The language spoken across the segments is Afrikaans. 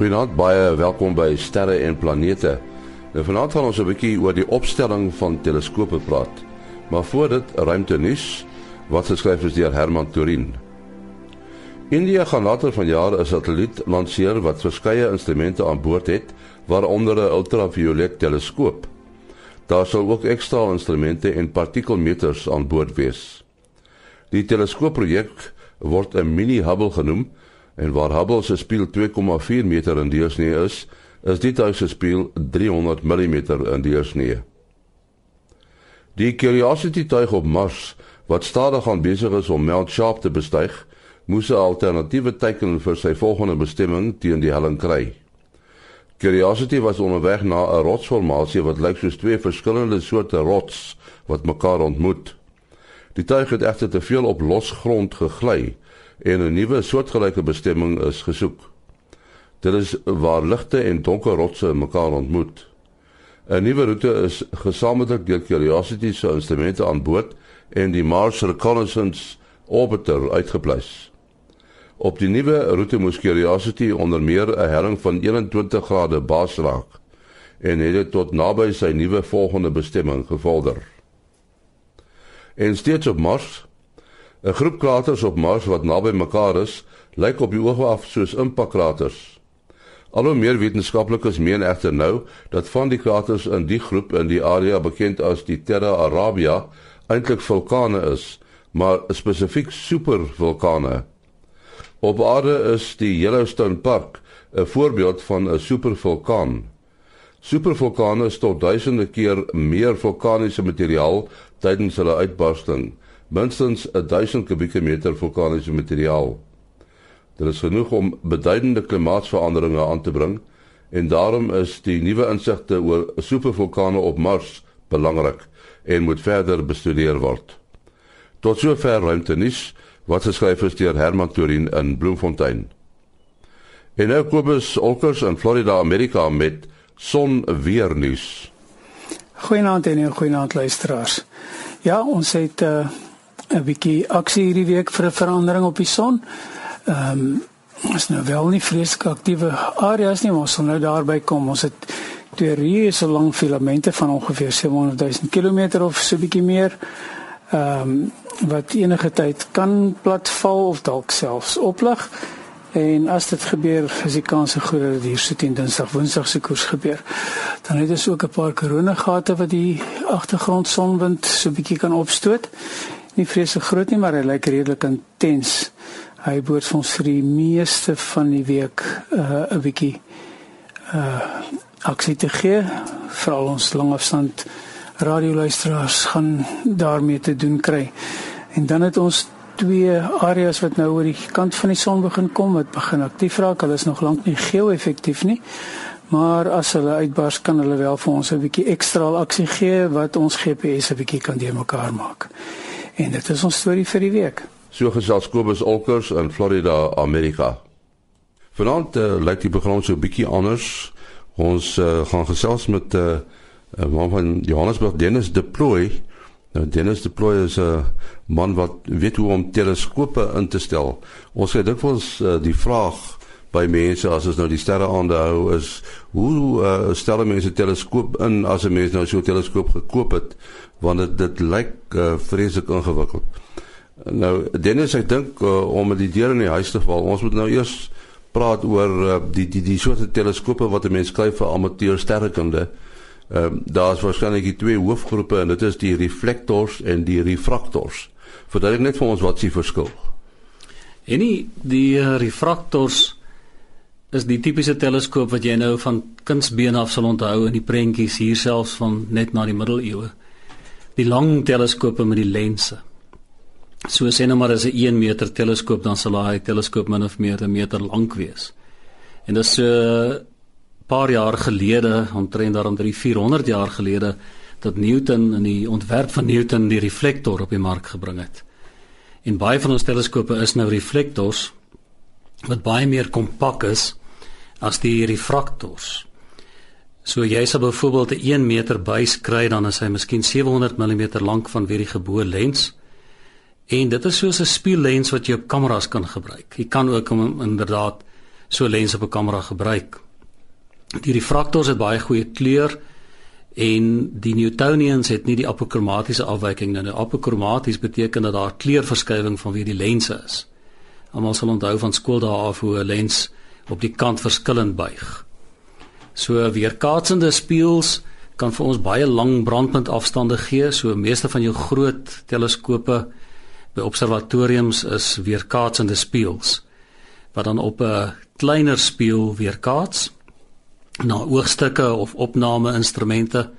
Goeienaand, baie welkom by Sterre en Planete. Nou vanaand gaan ons 'n bietjie oor die opstelling van teleskope praat. Maar voor dit, ruimte nuus wat geskryf is deur Herman Turin. India gaan later vanjaar 'n satelliet lanseer wat verskeie instrumente aan boord het, waaronder 'n ultraviolet teleskoop. Daar sal ook ekstra instrumente en partikelmeters aan boord wees. Die teleskoopprojek word 'n mini Hubble genoem En waar Hubble se spieël 2,4 meter in deursnee is, is dit huis se spieël 300 mm in deursnee. Die Curiosity tuig op Mars wat stadig aan besig is om Mount Sharp te bestyg, moes 'n alternatiewe teiken vir sy volgende bestemming teen die helling kry. Curiosity was onderweg na 'n rotsformasie wat lyk soos twee verskillende soorte rots wat mekaar ontmoet. Die tuig het egter te veel op los grond gegly en 'n nuwe soortgelyke bestemming is gesoek. Dit is waar ligte en donker rotse mekaar ontmoet. 'n Nuwe roete is gesamentlik deur Curiosity se instrumente aan boord en die Mars Reconnaissance Orbiter uitgepleis. Op die nuwe roete moes Curiosity onder meer 'n helling van 21 grade baas raak en het dit tot naby sy nuwe volgende bestemming gevorder. En steeds op Mars 'n Groep kraters op Mars wat naby mekaar is, lyk op die oog af soos impakkraters. Alhoewel meer wetenskaplikes meen egter nou dat van die kraters in die groep in die area bekend as die Terra Arabia eintlik vulkane is, maar spesifiek supervulkane. Op aarde is die Yellowstone Park 'n voorbeeld van 'n supervulkaan. Supervulkane stort duisende keer meer vulkaniese materiaal tydens hulle uitbarsting minstens 1000 kubieke meter vulkaniese materiaal. Dit is genoeg om beduidende klimaatsveranderinge aan te bring en daarom is die nuwe insigte oor supervulkane op Mars belangrik en moet verder bestudeer word. Tot sover ruimte nuus wat geskryf is deur Herman Turin in Bloemfontein. En nou Kobus Olkers in Florida, Amerika met son weer nuus. Goeienaand en goeienaand luisteraars. Ja, ons het uh 'n bietjie aksie hierdie week vir 'n verandering op die son. Ehm um, is nou wel nie vreeslik aktiewe areas nie, maar ons sal nou daarby kom. Ons het twee reuse lang filamente van ongeveer 700 000 km of so bietjie meer. Ehm um, wat enige tyd kan platval of dalk selfs oplig. En as dit gebeur, is die kans groot dat hier so teen Dinsdag, Woensdag se koers gebeur. Dan het ons ook 'n paar koronagate wat die agtergrond sonwind so bietjie kan opstoot nie vreeslik groot nie, maar hy lyk redelik intens. Hy behoort vir ons vir die meeste van die week uh 'n bietjie uh aksie te gee. Veral ons langafstand radioluisteraars gaan daarmee te doen kry. En dan het ons twee areas wat nou oor die kant van die son begin kom wat begin aktief raak. Hulle is nog lank nie geo-effektief nie. Maar as hulle uitbars kan hulle wel vir ons 'n bietjie ekstra aksie gee wat ons GPS 'n bietjie kan deurmekaar maak. En dit is ons storie vir die week. So gesels Kobus Olkers in Florida, Amerika. Vanaand uh, lyk die program so 'n bietjie anders. Ons uh, gaan gesels met 'n uh, uh, man van Johannesburg, Dennis Deploy. Nou Dennis Deploy is 'n uh, man wat weet hoe om teleskope in te stel. Ons het dikwels uh, die vraag by mense as ons nou die sterre aanhou is hoe uh, stel mense teleskoop in as 'n mens nou so 'n teleskoop gekoop het want dit dit lyk uh, vreeslik ingewikkeld. Nou Dennis ek dink uh, om die deur in die huis te val, ons moet nou eers praat oor uh, die die die soorte teleskope wat 'n mens kry vir amateur sterrekunde. Ehm uh, daar's waarskynlik twee hoofgroepe en dit is die reflektors en die refraktors. Verduidelik net vir ons wat s'ie verskil. En die die uh, refraktors is die tipiese teleskoop wat jy nou van kindsbeen af sal onthou in die prentjies hier selfs van net na die middeleeue die lang teleskope met die lense. So sê nou maar as 'n 1 meter teleskoop dan sal daai teleskoop min of meer 'n meter lank wees. En dis so 'n paar jaar gelede, omtrent daarom 3 400 jaar gelede dat Newton in die ontwerp van Newton die reflektor op die mark gebring het. En baie van ons teleskope is nou reflektors wat baie meer kompak is as die refraktors. So jy sal byvoorbeeld 'n 1 meter buis kry dan is hy miskien 700 mm lank van weer die geboue lens. En dit is soos 'n spieëllens wat jy op kameras kan gebruik. Jy kan ook hom inderdaad so lens op 'n kamera gebruik. Die refraktors het baie goeie kleur en die Newtonians het nie die apokromatiese afwyking nie. Nou apokromaties beteken dat daar kleurverskywing vanweë die lense is. Almal sal onthou van skooldae af hoe 'n lens op die kant verskillend buig. So weerkaatsende spieëls kan vir ons baie lang brandpunt afstande gee. So meeste van jou groot teleskope by observatoriums is weerkaatsende spieëls wat dan op 'n kleiner spieël weerkaats na oogstukke of opname instrumente.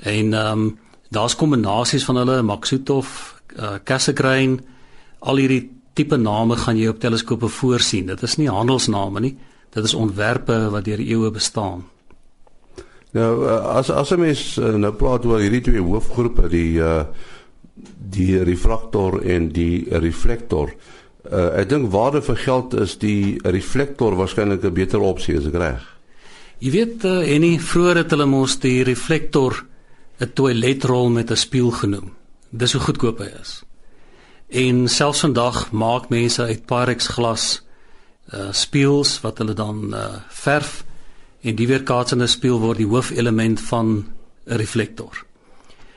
En ehm um, daar's kombinasies van hulle Maxutov, uh, Cassegrain, al hierdie tipe name gaan jy op teleskope voorsien. Dit is nie handelsname nie. Dit is ontwerpe wat deur eeue bestaan. Nou uh, as as 'n mens uh, nou praat oor hierdie twee hoofgroepe, die uh die refraktor en die reflektor. Uh ek dink waarde vir geld is die reflektor waarskynlik 'n beter opsie as ek reg. Jy weet uh, en nie vroeër het hulle mos die reflektor 'n toiletrol met 'n spieël genoem. Dis hoe goedkoop hy is. En selfs vandag maak mense uit Pyrex glas uh spieëls wat hulle dan uh verf en die weerkaatsende spieël word die hoofelement van 'n reflektor.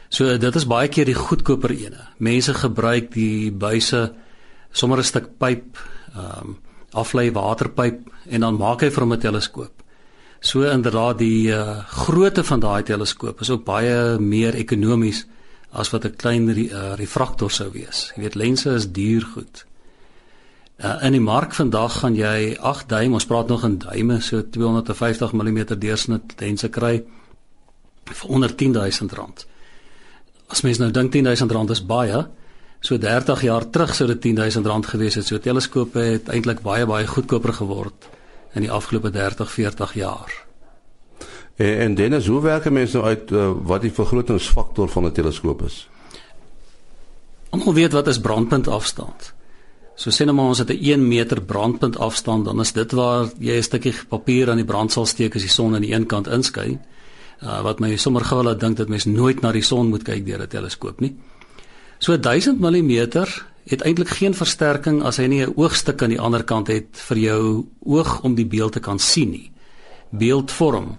So dit is baie keer die goedkoper ene. Mense gebruik die buise sommer 'n stuk pyp, ehm um, aflei waterpyp en dan maak hy vir hom 'n teleskoop. So inderdaad die uh, grootte van daai teleskoop is ook baie meer ekonomies as wat 'n klein re, uh, refraktor sou wees. Jy weet lense is duur goed. Uh, in die mark vandag gaan jy 8 duim, ons praat nog in duime, so 250 mm deursnit lense kry vir onder 10000 rand. As mens nou dink 10000 rand is baie, so 30 jaar terug sou dit 10000 rand gewees het. So teleskope het eintlik baie baie goedkoper geword in die afgelope 30, 40 jaar. En en Dennis, hoe werk mense nou uit uh, wat die vergrotingsfaktor van 'n teleskoop is? Ons weet wat is brandpunt afstand. So sê nou maar ons het 'n 1 meter brandpunt afstand, dan is dit waar jy 'n stukkie papier aan die brand sal steek as die son aan die een kant inskyn. Uh, wat my sommer gou laat dink dat mens nooit na die son moet kyk deur 'n teleskoop nie. So 1000 mm het eintlik geen versterking as hy nie 'n oogstuk aan die ander kant het vir jou oog om die beeld te kan sien nie. Beeldvorm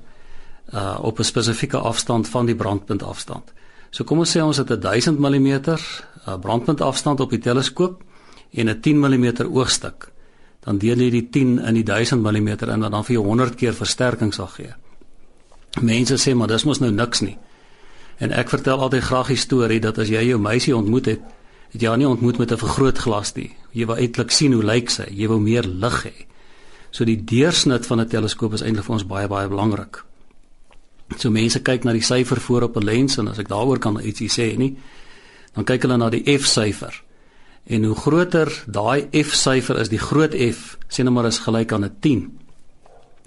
uh op 'n spesifieke afstand van die brandpunt afstand. So kom ons sê ons het 'n 1000 mm uh, brandpunt afstand op die teleskoop en 'n 10 mm oogstuk. Dan deel jy die 10 in die 1000 mm in wat dan vir jou 100 keer versterking sal gee. Mense sê maar dis mos nou niks nie. En ek vertel altyd graag die storie dat as jy jou meisie ontmoet het, het jy haar nie ontmoet met 'n vergrootglas nie. Jy wou eintlik sien hoe lyk sy. Jy wou meer lig hê. So die deursnit van 'n teleskoop is eintlik vir ons baie baie belangrik. So mense kyk na die syfer voor op 'n lens en as ek daaroor kan ietsie sê nie, dan kyk hulle na die f-syfer. En hoe groter daai f-syfer is, die groot F, sê nou maar is gelyk aan 'n 10.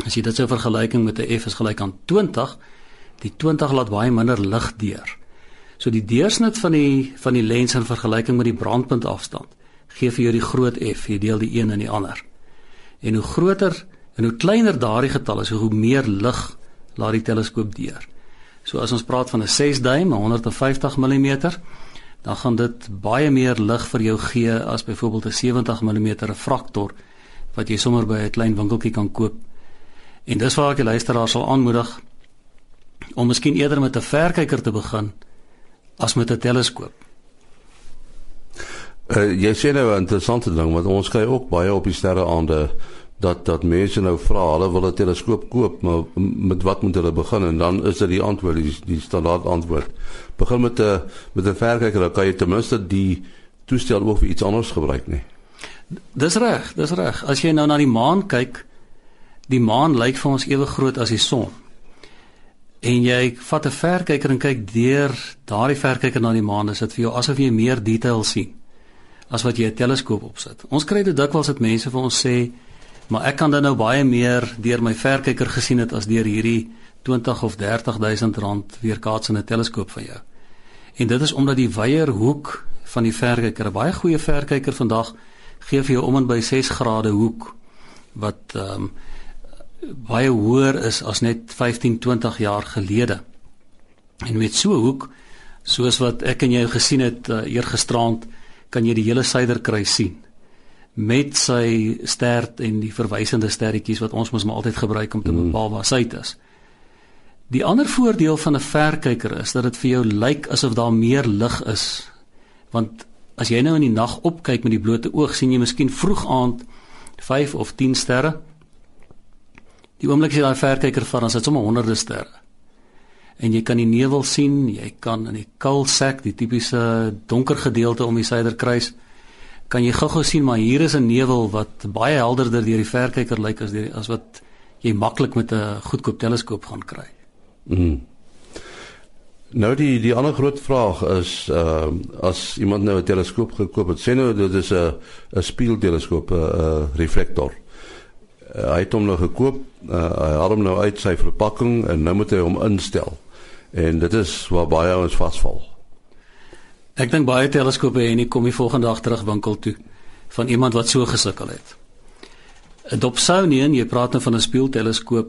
As jy dit sou vergelyking met 'n f is gelyk aan 20, die 20 laat baie minder lig deur. So die deursnit van die van die lens in vergelyking met die brandpunt afstand gee vir jou die groot F, jy deel die een in die ander. En hoe groter en hoe kleiner daardie getal is, hoe meer lig laat die teleskoop deur. So as ons praat van 'n 6 duim, 150 mm, dan gaan dit baie meer lig vir jou gee as byvoorbeeld 'n 70 mm refraktor wat jy sommer by 'n klein winkeltjie kan koop. En dis waar ek die luisteraar sal aanmoedig om miskien eerder met 'n verkyker te begin as met 'n teleskoop. Uh, jy sê nou 'n interessante ding want ons kry ook baie op die sterreaande dat dat mense nou vra hulle wil 'n teleskoop koop maar met wat moet hulle begin? En dan is dit die antwoord die, die standaard antwoord. Begin met 'n met 'n verkyker dan kan jy ten minste die toestel ook vir iets anders gebruik nie Dis reg dis reg. As jy nou na die maan kyk die maan lyk vir ons ewe groot as die son. En jy vat 'n verkyker en kyk deur daardie verkyker na die maan, is dit vir jou asof jy meer detail sien as wat jy 'n teleskoop opsit. Ons kry dit dikwels dat mense vir ons sê, "Maar ek kan dan nou baie meer deur my verkyker gesien het as deur hierdie 20 of 30000 rand weerkaatsende teleskoop van jou." En dit is omdat die wyeer hoek van die verkyker, 'n baie goeie verkyker vandag gee vir jou om en by 6 grade hoek wat ehm um, baie hoër is as net 15, 20 jaar gelede. En met so 'n hoek soos wat ek en jy gesien het uh, eergisterand, kan jy die hele suiderkruis sien. Met sy stert en die verwysende sterretjies wat ons mos maar altyd gebruik om te mm. bepaal waar sy is. Die ander voordeel van 'n verkyker is dat dit vir jou lyk asof daar meer lig is. Want as jy nou in die nag opkyk met die blote oog, sien jy miskien vroeg aand 5 of 10 sterre. Die oomblik as jy daai verkyker vat, dan sit sommer honderde sterre. En jy kan die nevel sien, jy kan in die kulsak, die tipiese donker gedeelte om die suiderkruis, kan jy gou-gou sien maar hier is 'n nevel wat baie helderder deur die verkyker lyk as die, as wat jy maklik met 'n goedkoop teleskoop gaan kry. Mm. Nou die die ander groot vraag is uh as iemand nou 'n teleskoop gekoop het, sê nou dit is 'n 'n spieelteleskoop, 'n reflektor. Uh, hy het hom nou gekoop, uh, hy haal hom nou uit sy verpakking en nou moet hy hom instel. En dit is waar baie ons vasval. Ek dink baie teleskope en nie kom die volgende dag terug winkel toe van iemand wat so gesukkel het. 'n Dobsonian, jy praat nou van 'n spieelteleskoop,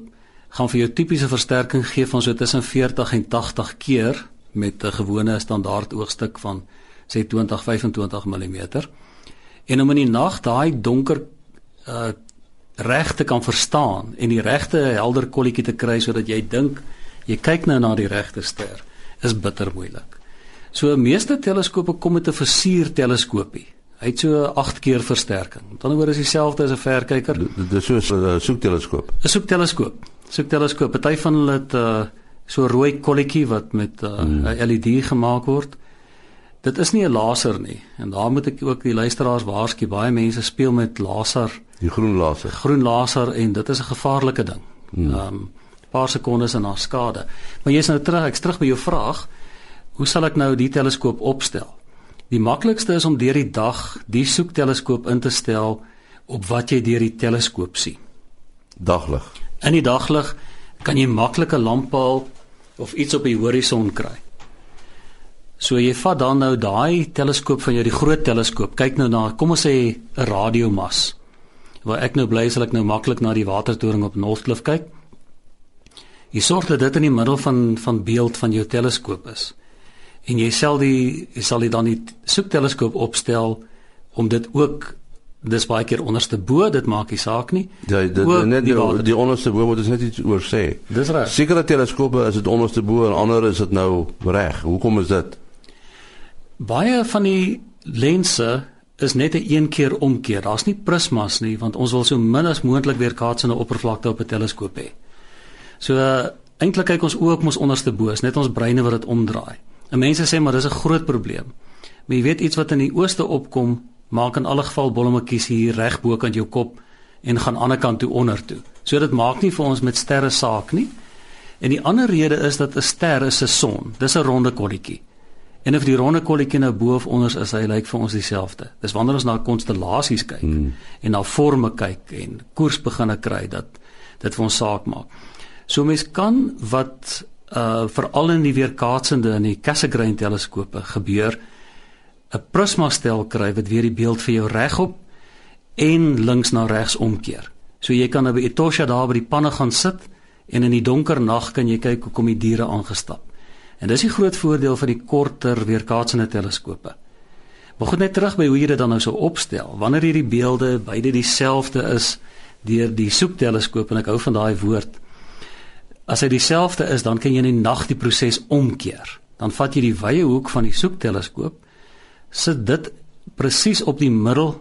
gaan vir jou tipiese versterking gee van so tussen 40 en 80 keer met 'n gewone standaard oogstuk van sê 20-25 mm. En om in die nag daai donker uh regte kan verstaan en die regte helder kolletjie te kry sodat jy dink jy kyk nou na die regte ster is bitter moeilik. So meeste teleskope kom met 'n versuur teleskoopie. Hy het so 8 keer versterking. Met ander woorde is dieselfde as 'n verkyker. Dit is so 'n soekteleskoop. 'n Soekteleskoop. Soekteleskoop. Party van hulle het 'n uh, so rooi kolletjie wat met 'n uh, hmm. LED gemaak word. Dit is nie 'n laser nie. En daar moet ek ook die luisteraars waarsku, baie mense speel met laser. Die groen laser. Groen laser en dit is 'n gevaarlike ding. Hmm. Ehm um, paar sekondes en dan skade. Maar jy's nou terug, ek's terug by jou vraag. Hoe sal ek nou die teleskoop opstel? Die maklikste is om deur die dag die soekteleskoop in te stel op wat jy deur die teleskoop sien. Daglig. In die daglig kan jy maklike lamppaal of iets op die horison kry. So jy vat dan nou daai teleskoop van jou die groot teleskoop, kyk nou na kom ons sê 'n radiomas. Waar ek nou bly sal ek nou maklik na die watertoring op Northcliffe kyk. Jy sorg dat dit in die middel van van beeld van jou teleskoop is en jy sal die jy sal dit dan die soekteleskoop opstel om dit ook dis baie keer onderste bo dit maak nie saak nie. Ja dit net die, die, die onderste bo moet ons net iets oor sê. Dis reg. Sekere teleskope is dit onderste bo en ander is dit nou reg. Hoekom is dit? Baie van die lense is net 'n een keer omkeer. Daar's nie prismas nie want ons wil so min as moontlik weer kaatsende oppervlakte op 'n teleskoop hê. So uh, eintlik kyk ons ook mos onderste bo is net ons breine wat dit omdraai En mense sê maar dis 'n groot probleem. Maar jy weet iets wat in die ooste opkom, maak in alle geval bolletjies hier reg bo kan jou kop en gaan aan die ander kant toe onder toe. So dit maak nie vir ons met sterre saak nie. En die ander rede is dat 'n ster is 'n son. Dis 'n ronde kolletjie. En of die ronde kolletjie nou bo of onder is, hy lyk vir ons dieselfde. Dis wanneer ons na konstellasies kyk hmm. en na forme kyk en koers begine kry dat dit vir ons saak maak. So mens kan wat uh veral in die weerkaatsende in die Cassegrain teleskope gebeur 'n prisma stel kry wat weer die beeld vir jou regop en links na regs omkeer. So jy kan nou by Etosha daar by die panne gaan sit en in die donker nag kan jy kyk hoe kom die diere aangestap. En dis die groot voordeel van die korter weerkaatsende teleskope. Maar goed net terug by hoe jy dit dan nou sou opstel. Wanneer hierdie beelde beide dieselfde is deur die soekteleskoop en ek hou van daai woord As hy dieselfde is, dan kan jy in die nag die proses omkeer. Dan vat jy die wye hoek van die soekteleskoop, sit dit presies op die middel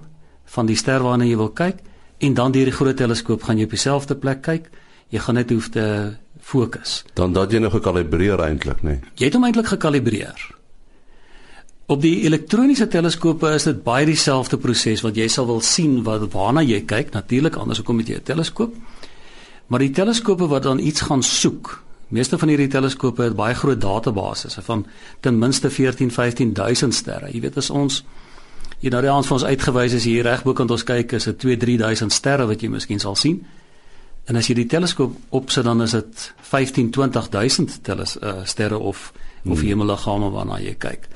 van die ster waarna jy wil kyk en dan deur die groot teleskoop gaan jy op dieselfde plek kyk. Jy gaan net hoef te fokus. Dan dat jy nou gekalibreer eintlik, nê? Nee. Jy het hom eintlik gekalibreer. Op die elektroniese teleskope is dit baie dieselfde proses wat jy sal wil sien wat waarna jy kyk. Natuurlik anders hoekom met jy 'n teleskoop? Maar die teleskope wat dan iets gaan soek, meeste van hierdie teleskope het baie groot databasisse van ten minste 14 15000 sterre. Jy weet as ons na die aand van ons uitgewys is hier regbokant ons kyk is dit 2 3000 sterre wat jy miskien sal sien. En as jy die teleskoop opsit dan is dit 15 20000 teles uh, sterre of hmm. of hemelliggame waarna jy kyk.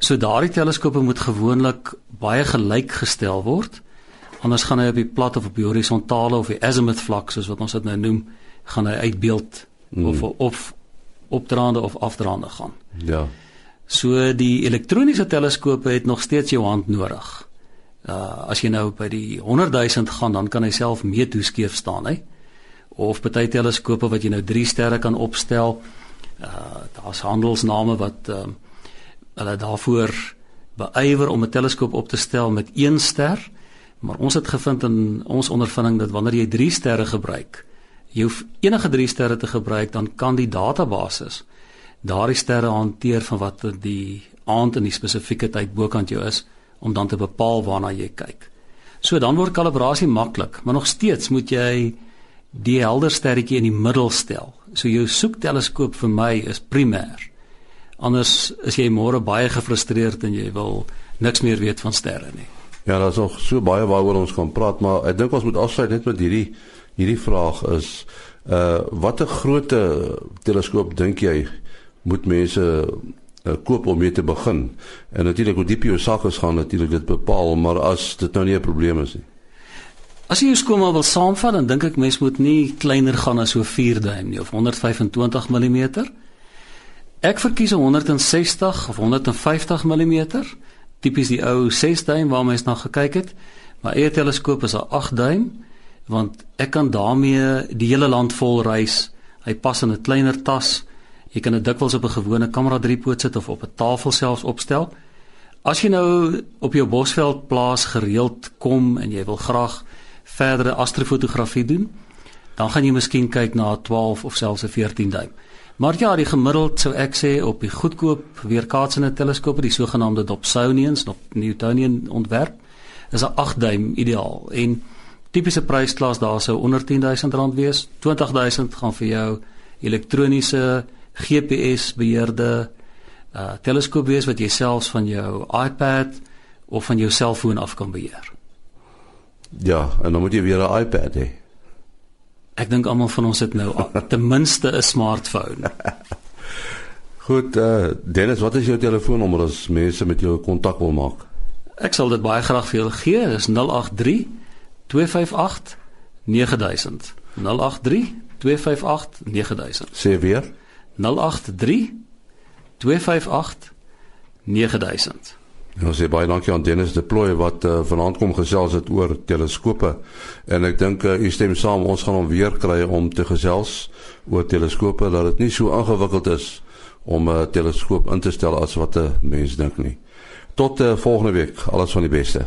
So daardie teleskope moet gewoonlik baie gelyk gestel word anders gaan hy op die plat of op die horisontale of die azimuth vlak soos wat ons dit nou noem, gaan hy uitbeeld mm. of of opdraande of afdraande gaan. Ja. So die elektroniese teleskope het nog steeds jou hand nodig. Uh as jy nou by die 100 000 gaan, dan kan hy self mee toeskeef staan, hè. Of baie teleskope wat jy nou 3 sterre kan opstel. Uh daar's handelsname wat ehm uh, hulle daarvoor beywer om 'n teleskoop op te stel met 1 ster. Maar ons het gevind in ons ondervinding dat wanneer jy 3 sterre gebruik, jy hoef enige 3 sterre te gebruik, dan kan die database daardie sterre hanteer van wat die aand in die spesifieke tyd bokant jou is om dan te bepaal waarna jy kyk. So dan word kalibrasie maklik, maar nog steeds moet jy die helder sterretjie in die middel stel. So jou soekteleskoop vir my is primêr. Anders is jy môre baie gefrustreerd en jy wil niks meer weet van sterre nie. Ja, daar's nog so baie waaroor ons kan praat, maar ek dink ons moet afsluit net met hierdie hierdie vraag is uh watter grootte teleskoop dink jy moet mense uh, koop om mee te begin? En natuurlik hoe diep jou sak is gaan natuurlik dit bepaal, maar as dit nou nie 'n probleem is nie. As jy jou skoonmaak wil saamvat, dan dink ek mens moet nie kleiner gaan as so 4 duim nie of 125 mm. Ek verkies 'n 160 of 150 mm. Tipies die ou 6 duim waar mens na gekyk het. Maar eie teleskoop is 'n 8 duim want ek kan daarmee die hele land vol reis. Hy pas in 'n kleiner tas. Jy kan dit dikwels op 'n gewone kamera driepoot sit of op 'n tafel selfs opstel. As jy nou op jou bosveld plaas gereeld kom en jy wil graag verdere astrofotografie doen, dan gaan jy miskien kyk na 'n 12 of selfs 'n 14 duim. Maar ja, die gemiddeld sou ek sê op die goedkoop weerkaatsende teleskope, die sogenaamde Dobsonians, of Newtonian ontwerp, is 'n 8 duim ideaal. En tipiese prysklas daar sou onder 10000 rand wees. 20000 gaan vir jou elektroniese GPS beheerde uh teleskoop wees wat jy selfs van jou iPad of van jou selfoon af kan beheer. Ja, en dan moet jy weer 'n iPad hê. Ek dink almal van ons het nou ten minste 'n smartphone. Goed, uh Dennis, wat is jou telefoonnommer as mense met jou kontak wil maak? Ek sal dit baie graag vir julle gee. Dis 083 258 9000. 083 258 9000. Sê weer. 083 258 9000. Ons sê baie dankie aan Dennis Deploy wat uh, vanaand kom gesels het oor teleskope en ek dink uh, u stem saam ons gaan hom weer kry om te gesels oor teleskope dat dit nie so ingewikkeld is om 'n uh, teleskoop in te stel as wat 'n mens dink nie. Tot uh, volgende week. Alles van die beste.